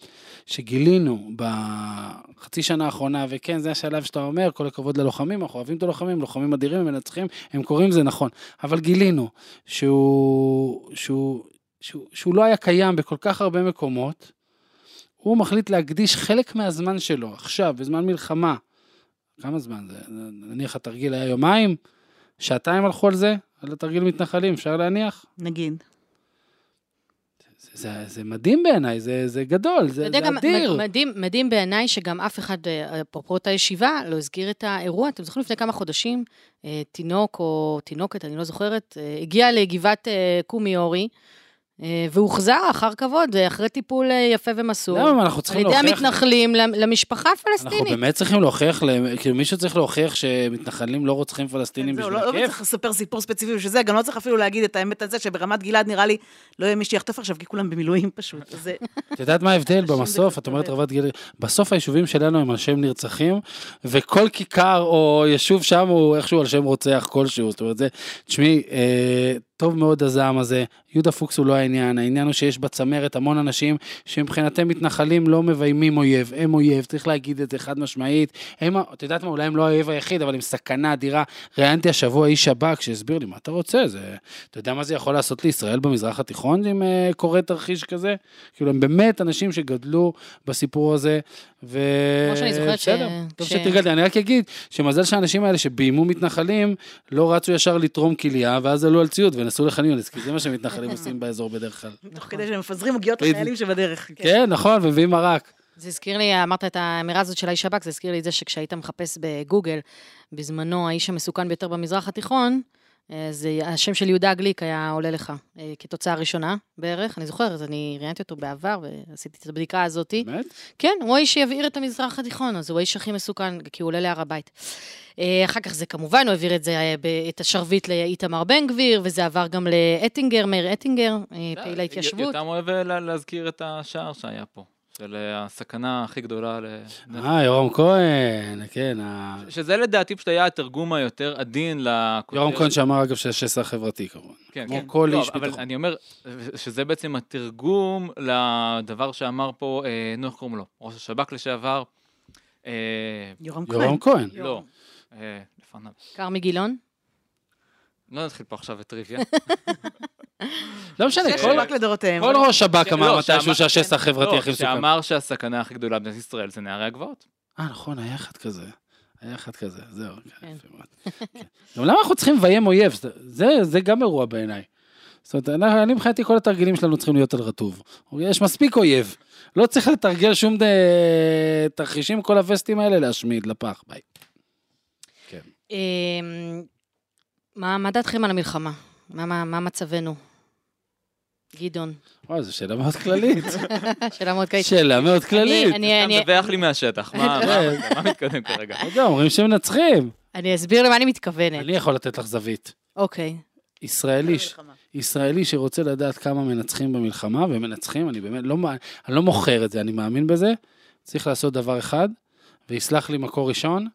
שגילינו בחצי שנה האחרונה, וכן, זה השלב שאתה אומר, כל הכבוד ללוחמים, אנחנו אוהבים את הלוחמים, לוחמים אדירים, הם מנצחים, הם קוראים זה נכון, אבל גילינו שהוא, שהוא, שהוא, שהוא לא היה קיים בכל כך הרבה מקומות, הוא מחליט להקדיש חלק מהזמן שלו, עכשיו, בזמן מלחמה, כמה זמן זה? נניח התרגיל היה יומיים, שעתיים הלכו על זה, על התרגיל מתנחלים, אפשר להניח? נגיד. זה, זה, זה מדהים בעיניי, זה, זה גדול, זה, זה גם אדיר. מדהים, מדהים בעיניי שגם אף אחד, אה, אפרופו אותה ישיבה, לא הזכיר את האירוע. אתם זוכרים לפני כמה חודשים, אה, תינוק או תינוקת, אני לא זוכרת, אה, הגיע לגבעת קומי אורי, והוחזר אחר כבוד, אה, אחרי טיפול אה, יפה ומסור. למה אנחנו על צריכים ידי להוכיח... המתנחלים למ- למשפחה אנחנו הפלסטינית. באמת צריכים להוכיח, כאילו מישהו צריך להוכיח שמתנחלים לא רוצחים פלסטינים בשביל לא, לא הכיף? צריך לספר סיפור ספציפי בשביל זה, גם לא צריך אפילו להגיד את האמת הזה, שברמת גלעד נראה לי לא יהיה מי שיחטוף עכשיו, כי כולם במילואים פשוט. זה... את יודעת מה ההבדל במסוף? זה את אומרת רבת גיל... בסוף היישובים שלנו הם על שם נרצחים, וכל כיכר או יישוב שם הוא איכשהו על שם רוצח כלשהו. זאת אומרת, זה... תשמעי, אה, טוב מאוד הזעם הזה, יהודה פוקס הוא לא העניין, העניין הוא שיש בצמרת המון אנשים שמבחינתם מתנחלים לא מביימים אויב, הם אויב, צריך להגיד את זה חד משמעית. הם, את יודעת מה, אולי הם לא האויב היחיד, אבל הם סכנה אדירה. ראיינתי השבוע איש שב"כ שהסביר לי, מה אתה רוצה? זה... אתה יודע מה זה יכול לעשות לישראל במזרח התיכון אם אה, קורה תרחיש כזה? כאילו, הם באמת אנשים שגדלו בסיפור הזה, ו... כמו שאני זוכרת ש- בסדר, טוב ש- שתרגלתי. אני רק אגיד שמזל שהאנשים האלה שביימו מתנחלים, לא רצו ישר לתרום כליה, ואז עלו על ציוד ונסעו לחניונס, כי זה מה שמתנחלים עושים באזור בדרך כלל. תוך כדי שהם מפזרים עוגיות. לחיילים שבדרך. כן, נכון, ומביאים מרק. זה הזכיר לי, אמרת את האמירה הזאת של האיש שב"כ, זה הזכיר לי את זה שכשהיית מחפש בגוגל, בזמנו האיש המסוכן ביותר במזרח התיכון, אה, זה השם של יהודה גליק היה עולה לך אה, כתוצאה ראשונה בערך, אני זוכרת, אני ראיינתי אותו בעבר ועשיתי את הבדיקה הזאת. באמת? כן, הוא האיש שיבעיר את המזרח התיכון, אז הוא האיש הכי מסוכן, כי הוא עולה להר הבית. אה, אחר כך זה כמובן, הוא העביר את זה, אה, ב- את השרביט לאיתמר בן גביר, וזה עבר גם לאטינגר, מאיר אטינגר, אה, פעיל ההתיישבות. יותם אוהב אה, לה- להזכיר את השער שהיה פה, של אה, הסכנה הכי גדולה ל... אה, יורם כהן, כן. ה- שזה לדעתי פשוט היה התרגום היותר עדין לכותרת. יורם כהן שאמר, אגב, שיש שסע חברתי כמובן. כן, כמו כן. כל לא, איש אבל ביטחון. אני אומר שזה בעצם התרגום לדבר שאמר פה, אה, נו, איך קוראים לו? ראש השב"כ לשעבר. אה, יורם כהן. יורם כהן. לא, אה, לפניו. כרמי גילון? לא נתחיל פה עכשיו בטריוויה. לא משנה, כל- שב"כ לדורותיהם. כל ראש שב"כ כן, אמר לא, מתישהו שהשסע החברתי לא, הכי מסוכן. שאמר שהסכנה הכי גדולה במדינת ישראל זה נערי הגבעות. אה, נכון, היה אחד כזה. היה אחד כזה, זהו. כן, כן. כן. גם למה אנחנו צריכים לביים אויב? זה- גם אירוע בעיניי. זאת אומרת, אני מבחינתי כל התרגילים שלנו צריכים להיות על רטוב. יש מספיק אויב. לא צריך לתרגל שום ד... תרחישים, כל הווסטים האלה להשמיד, לפח, ביי. אה, מה מה דעתכם על המלחמה? מה- מה מה מצבנו? גדעון, וואי, זו שאלה מאוד כללית. שאלה מאוד קיימת. שאלה מאוד כללית. אני- אני- אתה מדווח לי מהשטח, מה. מה- מה מתקדם כרגע? לא יודע, אומרים שמנצחים. אני אסביר למה אני מתכוונת. אני יכול לתת לך זווית. אוקיי. ישראלי, ישראלי שרוצה לדעת כמה מנצחים במלחמה, ומנצחים, אני באמת לא, אני לא מוכר את זה, אני מאמין בזה, צריך לעשות דבר אחד, ויסלח לי מקור ראשון,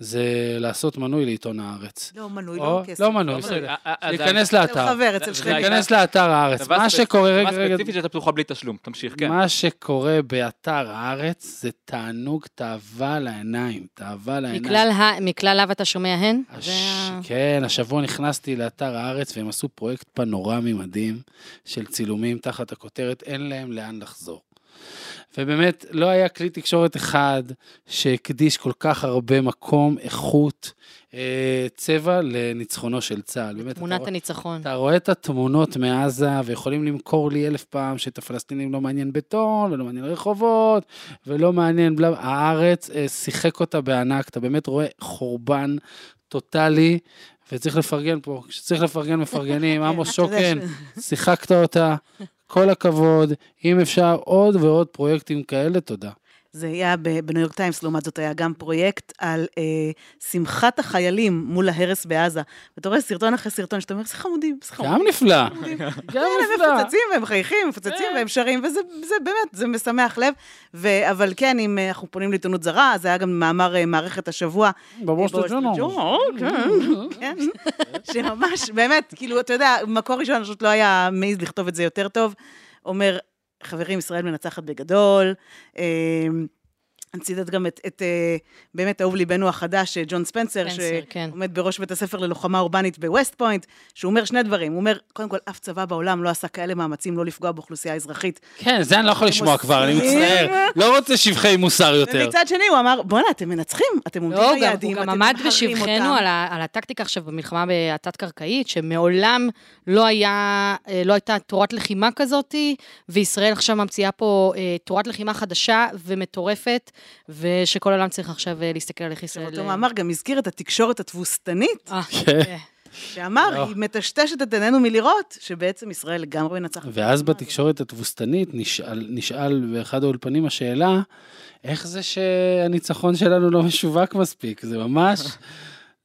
זה לעשות מנוי לעיתון הארץ. לא מנוי, לא כסף. לא מנוי, לא, בסדר. אה, אה, להיכנס לאתר, חבר, אצל שכן. להיכנס לאתר הארץ. מה שקורה, רגע, רגע, ספציפית שהייתה פתוחה בלי תשלום, תמשיך, כן. מה שקורה באתר הארץ זה תענוג תאווה לעיניים, תאווה לעיניים. מכלל לאו אתה שומע הן? כן, השבוע נכנסתי לאתר הארץ והם עשו פרויקט פנורמי מדהים של צילומים תחת הכותרת אין להם לאן לחזור. ובאמת, לא היה כלי תקשורת אחד שהקדיש כל כך הרבה מקום, איכות, אה, צבע לניצחונו של צה"ל. באמת, אתה תמונת רואה- הניצחון. אתה רואה את התמונות מעזה, ויכולים למכור לי אלף פעם שאת הפלסטינים לא מעניין בטון, ולא מעניין רחובות, ולא מעניין בלה... הארץ אה, שיחק אותה בענק, אתה באמת רואה חורבן טוטאלי, וצריך לפרגן פה, כשצריך לפרגן מפרגנים, עמוס אתה יודע שוקן, שיחקת אותה, כל הכבוד, אם אפשר עוד ועוד פרויקטים כאלה, תודה. זה היה ב- בניו יורק טיימס, לעומת זאת היה גם פרויקט על אה, שמחת החיילים מול ההרס בעזה. ואתה רואה סרטון אחרי סרטון, שאתה אומר, זה חמודים, זה חמודים. גם נפלא. גם הם נפלא. מפוצצים והם מחייכים, מפוצצים כן. והם שרים, וזה זה באמת, זה משמח לב. ו, אבל כן, אם אה, אנחנו פונים לעיתונות זרה, אז היה גם מאמר אה, מערכת השבוע. בוול סטריט, בוול סטריט ג'ורנל. כן, שממש, באמת, כאילו, אתה יודע, מקור ראשון פשוט לא היה מעז לכתוב את זה יותר טוב. אומר, חברים, ישראל מנצחת בגדול. אה, הוא ציטט גם את, את אה, באמת אהוב ליבנו החדש, אה, ג'ון ספנסר, ספנסר, כן. שעומד בראש בית הספר ללוחמה אורבנית בווסט פוינט, שהוא אומר שני דברים. הוא אומר, קודם כל, אף צבא בעולם לא עשה כאלה מאמצים לא לפגוע באוכלוסייה האזרחית. כן, זה אני לא יכול לשמוע כבר, אני מצטער. לא רוצה שבחי מוסר יותר. ומצד שני, הוא אמר, בואנה, אתם מנצחים, אתם עומדים לא, ביעדים, הוא אתם גם עמד בשבחנו אותם." על, ה- על הטקטיקה עכשיו במלחמה התת-קרקעית, שמעולם לא, היה, אה, לא הייתה תורת לחימה כזאת, וישראל עכשיו ממציאה פה תורת לחימה חדשה ומטורפת, ושכל העולם צריך עכשיו אה, להסתכל על איך ישראל... אותו מאמר גם הזכיר את התקשורת התבוסתנית, אה, כן. אה, שאמר. היא מטשטשת את עינינו מלראות, שבעצם ישראל לגמרי מנצחת. ואז בתקשורת התבוסתנית נשאל, נשאל באחד האולפנים השאלה, איך זה שהניצחון שלנו לא משווק מספיק? זה ממש,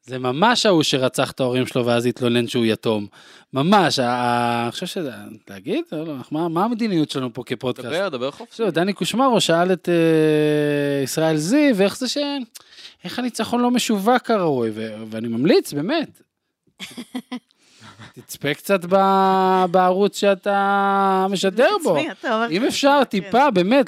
זה ממש ההוא שרצח את ההורים שלו ואז התלונן שהוא יתום. ממש, אני חושב שזה, להגיד? לא, לא, מה, מה המדיניות שלנו פה כפודקאסט? דבר, דבר חופשי. זהו, דני קושמרו שאל את אה, ישראל זיו, איך זה ש... איך הניצחון לא משווק כראוי, ו- ואני ממליץ, באמת. תצפה קצת ב- בערוץ שאתה משדר בו. אם אפשר, כן. טיפה, באמת,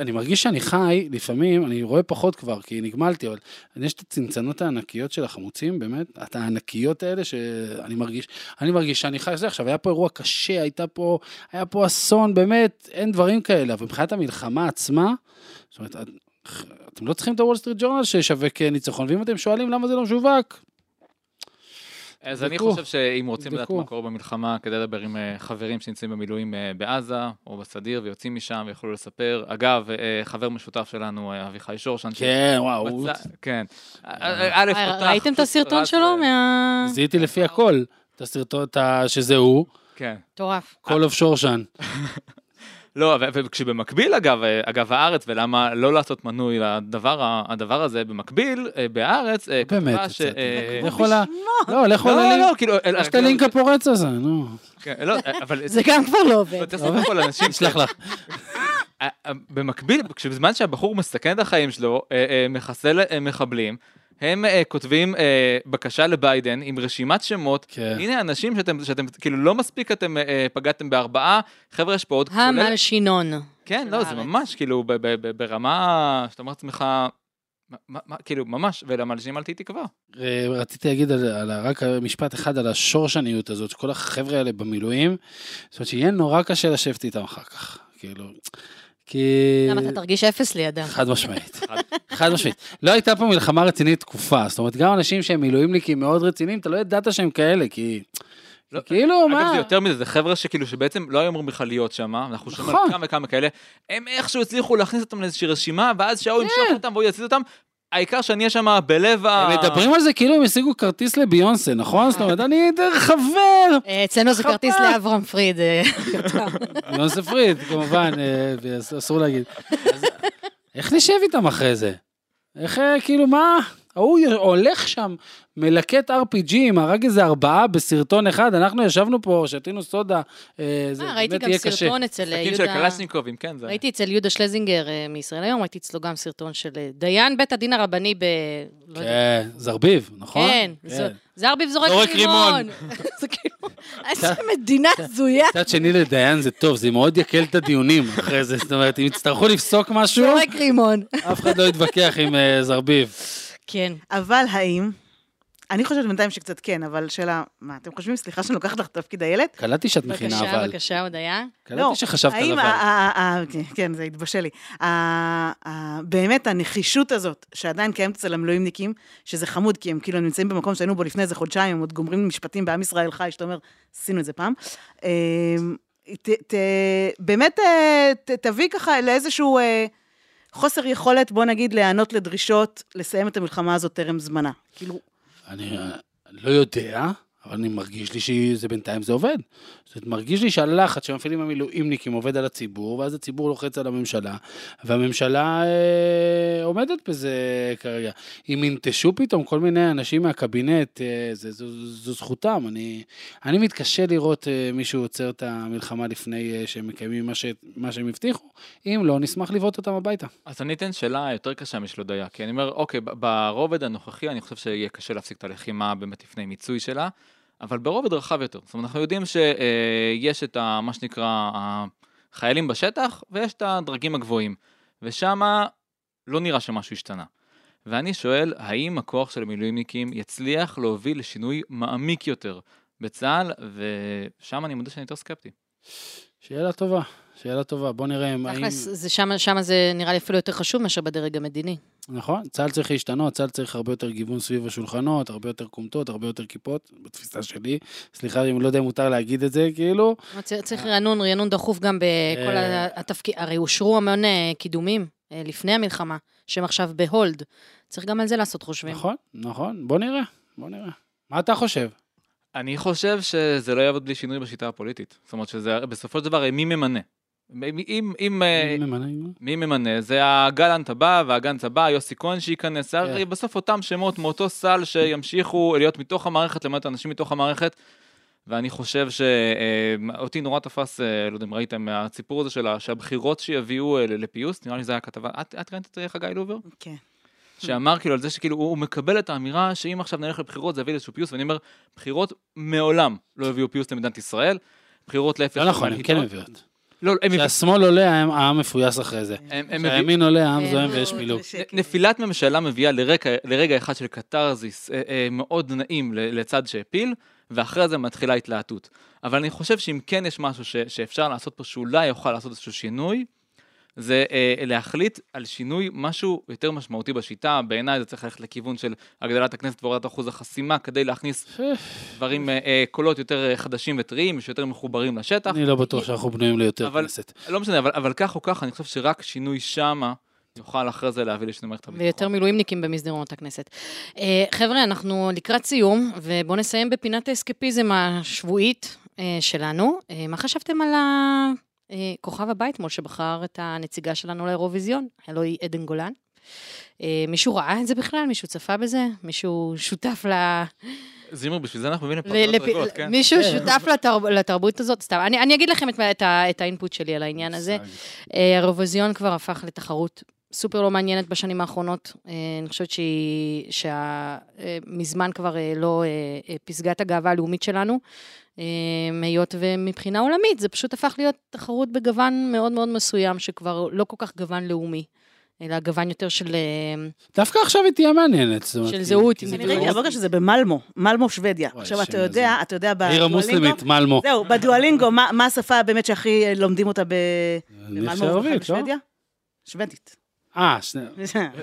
אני מרגיש שאני חי, לפעמים, אני רואה פחות כבר, כי נגמלתי, אבל יש את הצנצנות הענקיות של החמוצים, באמת, את הענקיות האלה שאני מרגיש, אני מרגיש שאני חי, זה עכשיו, היה פה אירוע קשה, הייתה פה, היה פה אסון, באמת, אין דברים כאלה, אבל מבחינת המלחמה עצמה, זאת אומרת, את- אתם לא צריכים את הוול סטריט ג'ורנל שישווק ניצחון, ואם אתם שואלים למה זה לא משווק, אז אני. חושב שאם רוצים לדעת. מה קורה במלחמה, כדאי לדבר עם אה, חברים שנמצאים במילואים אה, בעזה או בסדיר ויוצאים משם ויוכלו לספר. אגב, אה, חבר משותף שלנו, אביחי שורשן, כן, וואו, כן. א', פתח, ראיתם את הסרטון שלו? מה... זיהיתי לפי הכל, את הסרטון, שזה הוא, כן. מטורף. Call of שורשן. לא, וכשבמקביל אגב, אה, אגב הארץ, ולמה לא לעשות מנוי לדבר ה- הדבר הזה, במקביל, אה, בהארץ, אה, באמת, ש... יצאתי. אה, לכו ל... לא, לכו לא, ללינק. לא, כאילו... יש את הלינק הפורץ הזה, נו. כן, לא, אבל... זה גם כבר לא עובד. אשלח לך. במקביל, כשבזמן שהבחור מסכן את החיים שלו, מחסל מחבלים, הם אה, כותבים אה, בקשה לביידן עם רשימת שמות, כן. הנה אנשים שאתם, שאתם כאילו לא מספיק אתם אה, פגעתם בארבעה, חבר'ה יש פה עוד, המלשינון. כן, לא, זה הארץ. ממש, ממש כאילו ב- ב- ב- ברמה שאתה אומר לעצמך, מה- מה- מה- כאילו ממש, ולמלשינים אל תהי תקווה. רציתי להגיד על, על, רק משפט אחד על השורשניות הזאת, שכל החבר'ה האלה במילואים, זאת אומרת שיהיה נורא קשה לשבת איתם אחר כך, כאילו, כי... למה אתה תרגיש אפס לידם? חד משמעית, חד משמעית. לא הייתה פה מלחמה רצינית תקופה, זאת אומרת, גם אנשים שהם מילואימניקים מאוד רציניים, אתה לא ידעת שהם כאלה, כי... לא, כאילו, אגב, מה? זה יותר מזה, זה חבר'ה שכאילו שבעצם לא היו אמורים בכלל להיות שם, אנחנו שומעים נכון. על כמה וכמה כאלה, הם איכשהו הצליחו להכניס אותם לאיזושהי רשימה, ואז שההוא ימשוך אותם והוא יצליח אותם, העיקר שאני אהיה שם בלב ה... הם מדברים על זה כאילו הם השיגו כרטיס לביונסה, נכון? זאת אומרת, אני חבר, אה, אצלנו זה. כרטיס לאברהם פריד. אה, ביונסה פריד, כמובן, אה, ואסור להגיד. איך נשב איתם אחרי זה? איך, כאילו, מה? ההוא הולך שם, מלקט RPGים, הרג איזה ארבעה בסרטון אחד, אנחנו ישבנו פה, שתינו סודה, אה, זה אה, ראיתי באמת גם יהיה קשה. סרטון אצל אה, משחקים של יהודה... קלצ'ניקובים, כן, זה... ראיתי אצל יהודה שלזינגר מישראל היום, ראיתי אצלו גם סרטון של דיין בית הדין הרבני ב... לא. כן, זרביב, נכון? כן, זו- זרביב זורק זורק רימון. זה כאילו, איזה מדינה הזויה. מצד שני לדיין זה טוב, זה מאוד יקל את הדיונים אחרי זה, זאת אומרת, אם יצטרכו לפסוק משהו, זורק רימון. אף אחד לא יתווכח עם זרביב. כן. אבל האם, אני חושבת בינתיים שקצת כן, אבל שאלה, מה, אתם חושבים, סליחה שאני לוקחת לך את תפקיד הילד? קלטתי שאת מכינה בבקשה, אבל. בבקשה, הודיה. קלטתי שחשבת על אבל. ה- ה- כן, כן, זה התבשל לי. ה- ה- באמת הנחישות הזאת, שעדיין קיימת אצל המילואימניקים, שזה חמוד, כי הם כאילו נמצאים במקום שהיינו בו לפני איזה חודשיים, הם עוד גומרים משפטים בעם ישראל חי, שאתה אומר, עשינו את זה פעם. אמ, ת- ת- באמת אה, ת- תביא ככה לאיזשהו אה, חוסר יכולת, בוא נגיד, להיענות לדרישות, לסיים את המלחמה הזאת טרם זמנה. כאילו, אני אה, לא יודע, אני מרגיש לי שזה בינתיים זה עובד. זאת מרגיש לי שהלחץ שמפעילים המילואימניקים עובד על הציבור, ואז הציבור לוחץ על הממשלה, והממשלה אה, עומדת בזה כרגע. אם ינטשו פתאום כל מיני אנשים מהקבינט, אה, זה, זו, זו זכותם. אני, אני מתקשה לראות אה, מישהו עוצר את המלחמה לפני אה, שהם מקיימים מה, ש, מה שהם הבטיחו. אם לא, נשמח לבעוט אותם הביתה. אז אני אתן שאלה יותר קשה משל הודיה, כי אני אומר, אוקיי, ברובד הנוכחי אני חושב שיהיה קשה להפסיק את הלחימה באמת לפני מיצוי שלה, אבל ברובד רחב יותר. זאת אומרת, אנחנו יודעים שיש את ה, מה שנקרא החיילים בשטח, ויש את הדרגים הגבוהים, ושם לא נראה שמשהו השתנה. ואני שואל, האם הכוח של המילואימניקים יצליח להוביל לשינוי מעמיק יותר בצה"ל, ושם אני מודה שאני יותר סקפטי. שאלה טובה, שאלה טובה. בוא נראה אם... האם... זה שמה זה נראה לי אפילו יותר חשוב מאשר בדרג המדיני. נכון, צה"ל צריך להשתנות, צה"ל צריך הרבה יותר גיוון סביב השולחנות, הרבה יותר כומתות, הרבה יותר כיפות, בתפיסה שלי. סליחה, אם לא יודע אם מותר להגיד את זה, כאילו. צריך- צריך רענון, רענון דחוף גם בכל אה. התפקיד, הרי אושרו המון אה, קידומים אה, לפני המלחמה, שהם עכשיו בהולד. צריך גם על זה לעשות חושבים. נכון, נכון, בוא נראה, בוא נראה. מה אתה חושב? אני חושב שזה לא יעבוד בלי שינוי בשיטה הפוליטית. זאת אומרת שזה בסופו של דבר מי ממנה. אם, אם, אה, מי ממנה? מי ממנה? זה הגלנט הבא והגנץ הבא, יוסי כהן שייכנס, זה הרי כן. בסוף אותם שמות מאותו סל שימשיכו להיות מתוך המערכת, למעט אנשים מתוך המערכת. ואני חושב שאותי נורא תפס, אה, לא יודע אם ראיתם, הסיפור הזה של ה- שהבחירות שיביאו אה, לפיוס, נראה לי זה היה כתבה, את, את ראית את חגי לובר? כן. שאמר כאילו על זה שכאילו הוא מקבל את האמירה שאם עכשיו נלך לבחירות זה יביא לאיזשהו פיוס, ואני אומר, בחירות מעולם לא הביאו פיוס למדינת ישראל, בחירות להפך. לא נכון, הן הם כן. מביאות. לא, הם. כשהשמאל עולה, העם- מפויס אחרי זה. כשהימין עולה, העם כן. זועם ויש פילוג. נ- נפילת ממשלה מביאה לרגע, לרגע אחד של קתרזיס אה, אה, מאוד נעים לצד שהפיל, ואחרי זה מתחילה התלהטות. אבל אני חושב שאם כן יש משהו ש, שאפשר לעשות פה, שאולי יוכל לעשות איזשהו שינוי, זה אה, להחליט על שינוי משהו יותר משמעותי בשיטה. בעיניי זה צריך ללכת לכיוון של הגדלת הכנסת והורדת אחוז החסימה, כדי להכניס דברים, אה, אה, קולות יותר אה, חדשים וטריים, שיותר מחוברים לשטח. אני לא בטוח שאנחנו בנויים ליותר אבל- כנסת. לא משנה, אבל, אבל כך או כך, אני חושב שרק שינוי שמה יוכל אחרי זה להביא לשינוי מערכת הביטחון. ויותר מילואימניקים במסדרונות הכנסת. אה, חבר'ה, אנחנו לקראת סיום, ובואו נסיים בפינת האסקפיזם השבועית שלנו. מה חשבתם על הכוכב הבא אתמול שבחר את הנציגה שלנו לאירוויזיון? הלוא היא עדן גולן. אה, מישהו ראה את זה בכלל? מישהו צפה בזה? מישהו שותף ל... זימר, בשביל זה אנחנו מביאים ל- לפרשת לפ- רגות, כן? מישהו כן. שותף לתרב- לתרבות הזאת? סתם. אני אני אגיד לכם את- את האינפוט שלי על העניין הזה. אה, האירוויזיון כבר הפך לתחרות סופר לא מעניינת בשנים האחרונות. אה, אני חושבת שהיא, שמזמן כבר אה, לא אה, אה, פסגת הגאווה הלאומית שלנו, אה, היות ומבחינה עולמית זה פשוט הפך להיות תחרות בגוון מאוד מאוד מסוים, שכבר לא כל כך גוון לאומי, אלא גוון יותר של... אה, דווקא עכשיו היא תהיה מעניינת. זאת אומרת, של זהות, אני ראיתי הבוקר שזה במלמו, מלמו שוודיה. עכשיו, אתה יודע. אתה יודע, בדואלינגו, המוסלמית, מלמו. זהו, בדואלינגו, מה מה השפה באמת שהכי לומדים אותה במלמו לא? בשוודיה? שוודית. אה, שני...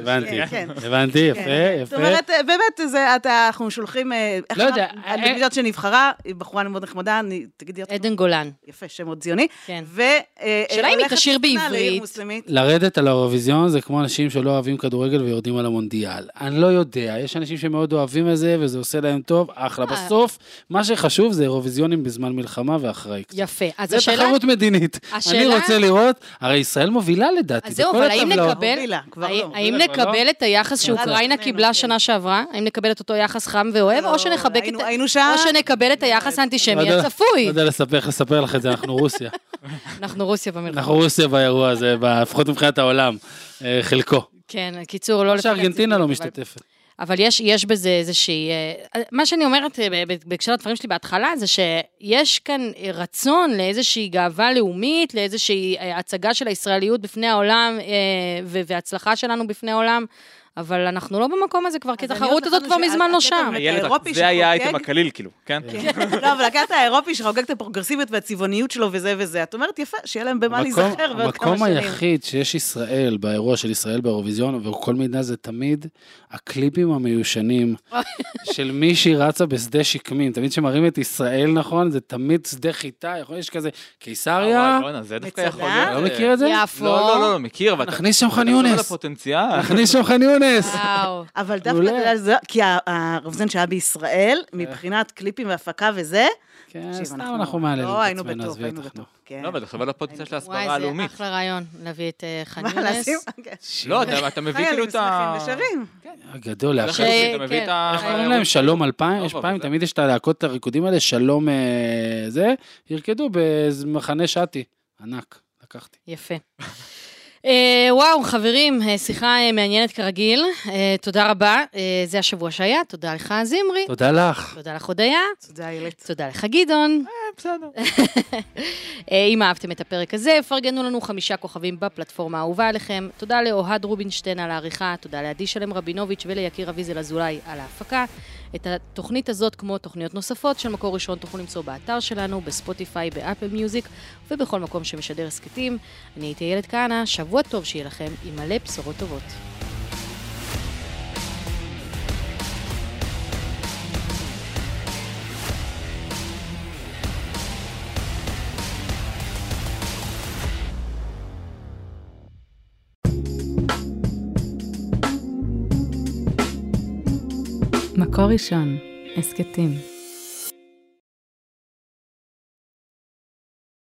הבנתי, כן. הבנתי, יפה, כן. יפה. זאת אומרת, באמת, זה, אתה, אנחנו שולחים, אה, לא יודע, אמרת? אה, שנבחרה, היא בחורה מאוד נחמדה, אני- תגידי פעם. עדן גולן, יפה, שם מאוד ציוני. כן. ו... אה, שאלה אם היא תשיר לעיר בעברית. לרדת על האירוויזיון זה כמו אנשים שלא אוהבים כדורגל ויורדים על המונדיאל. אני לא יודע, יש אנשים שמאוד אוהבים את זה וזה עושה להם טוב, אחלה. בסוף, מה שחשוב זה אירוויזיונים בזמן מלחמה ואחרי קצת. יפה. אז זה השאלה... תחרות מדינית. אני רוצה לראות, הרי ישראל מובילה לדעתי, אז זהו, אבל האם. נקבל... הובילה, כבר לא. האם לא? נקבל את היחס שאוקראינה לפנינו, קיבלה כן. שנה שעברה? האם נקבל את אותו יחס חם ואוהב, לא, או שנחבק את... היינו- שם. או שנקבל את היחס האנטישמי לא הצפוי. לא יודע לספר, לך את זה, אנחנו רוסיה. אנחנו רוסיה במלחמה. אנחנו רוסיה באירוע הזה, לפחות מבחינת העולם, אה, חלקו. כן, קיצור, לא... שארגנטינה לא משתתפת. אבל יש, יש בזה איזושהי... אה, מה שאני אומרת אה, ב- ב- בהקשר לדברים שלי בהתחלה, זה שיש כאן אה, רצון לאיזושהי גאווה לאומית, לאיזושהי הצגה של הישראליות בפני העולם, ו- והצלחה שלנו בפני העולם, אבל אנחנו לא במקום הזה כבר, כי התחרות הזאת כבר מזמן לא שם. זה היה האייטם הקליל, כאילו, כן? לא, אבל הקטע האירופי שחוגג את הפרוגרסיביות והצבעוניות שלו וזה וזה, את אומרת, יפה, שיהיה להם במה המקום- להיזכר בעוד כמה המקום שנים. היחיד שיש ישראל, באירוע של ישראל באירוויזיון, וכל מידע זה תמיד הקליפים המיושנים של מישהי רצה בשדה שקמים. תמיד כשמראים את ישראל, נכון? זה תמיד שדה חיטה, יכול להיות שכזה קיסריה. זה דווקא מצדה? יכול להיות... לא מכיר את זה? יפו. לא, לא, לא, מכיר, אבל... נכניס שם ח'אן על יונס. נכניס שם ח'אן יונס. אבל דווקא, זה- כי הרב שהיה בישראל, מבחינת קליפים והפקה וזה, כן, סתם אנחנו מעללים את לא, היינו עצמנו, בטוב, היינו אותך, נו. בטוב. כן. לא, אבל תחשוב על הפוטנציאל של ההסברה וואי, זה הלאומית. אחלה רעיון, להביא את אה, חאן יונס. כן. לא, אתה- מביא כאילו חיילים את ה... שמחים ושרים. כן, את ה... איך קוראים להם? שלום אלפיים? לא, יש אבל פעם, זה- תמיד יש את הלהקות, את הריקודים האלה, שלום אה, זה, ירקדו במחנה שתי. ענק, לקחתי. יפה. אה, וואו, חברים, אה, שיחה אה, מעניינת כרגיל. תודה רבה. זה השבוע שהיה, תודה לך, זמרי. תודה לך. תודה לך, הודיה. תודה, איילת. תודה לך, גדעון. בסדר. אם אהבתם את הפרק הזה, פרגנו לנו חמישה כוכבים בפלטפורמה האהובה עליכם. תודה לאוהד רובינשטיין על העריכה, תודה לעדי שלם רבינוביץ' וליקיר אביזל אזולאי על ההפקה. את התוכנית הזאת, כמו תוכניות נוספות של מקור ראשון, תוכלו למצוא באתר שלנו, בספוטיפיי, באפל מיוזיק ובכל מקום שמשדר הסכתים. אני הייתי איילת כהנא, שבוע טוב שיהיה לכם עם מלא בשורות טובות. מקור ראשון, הסכתים.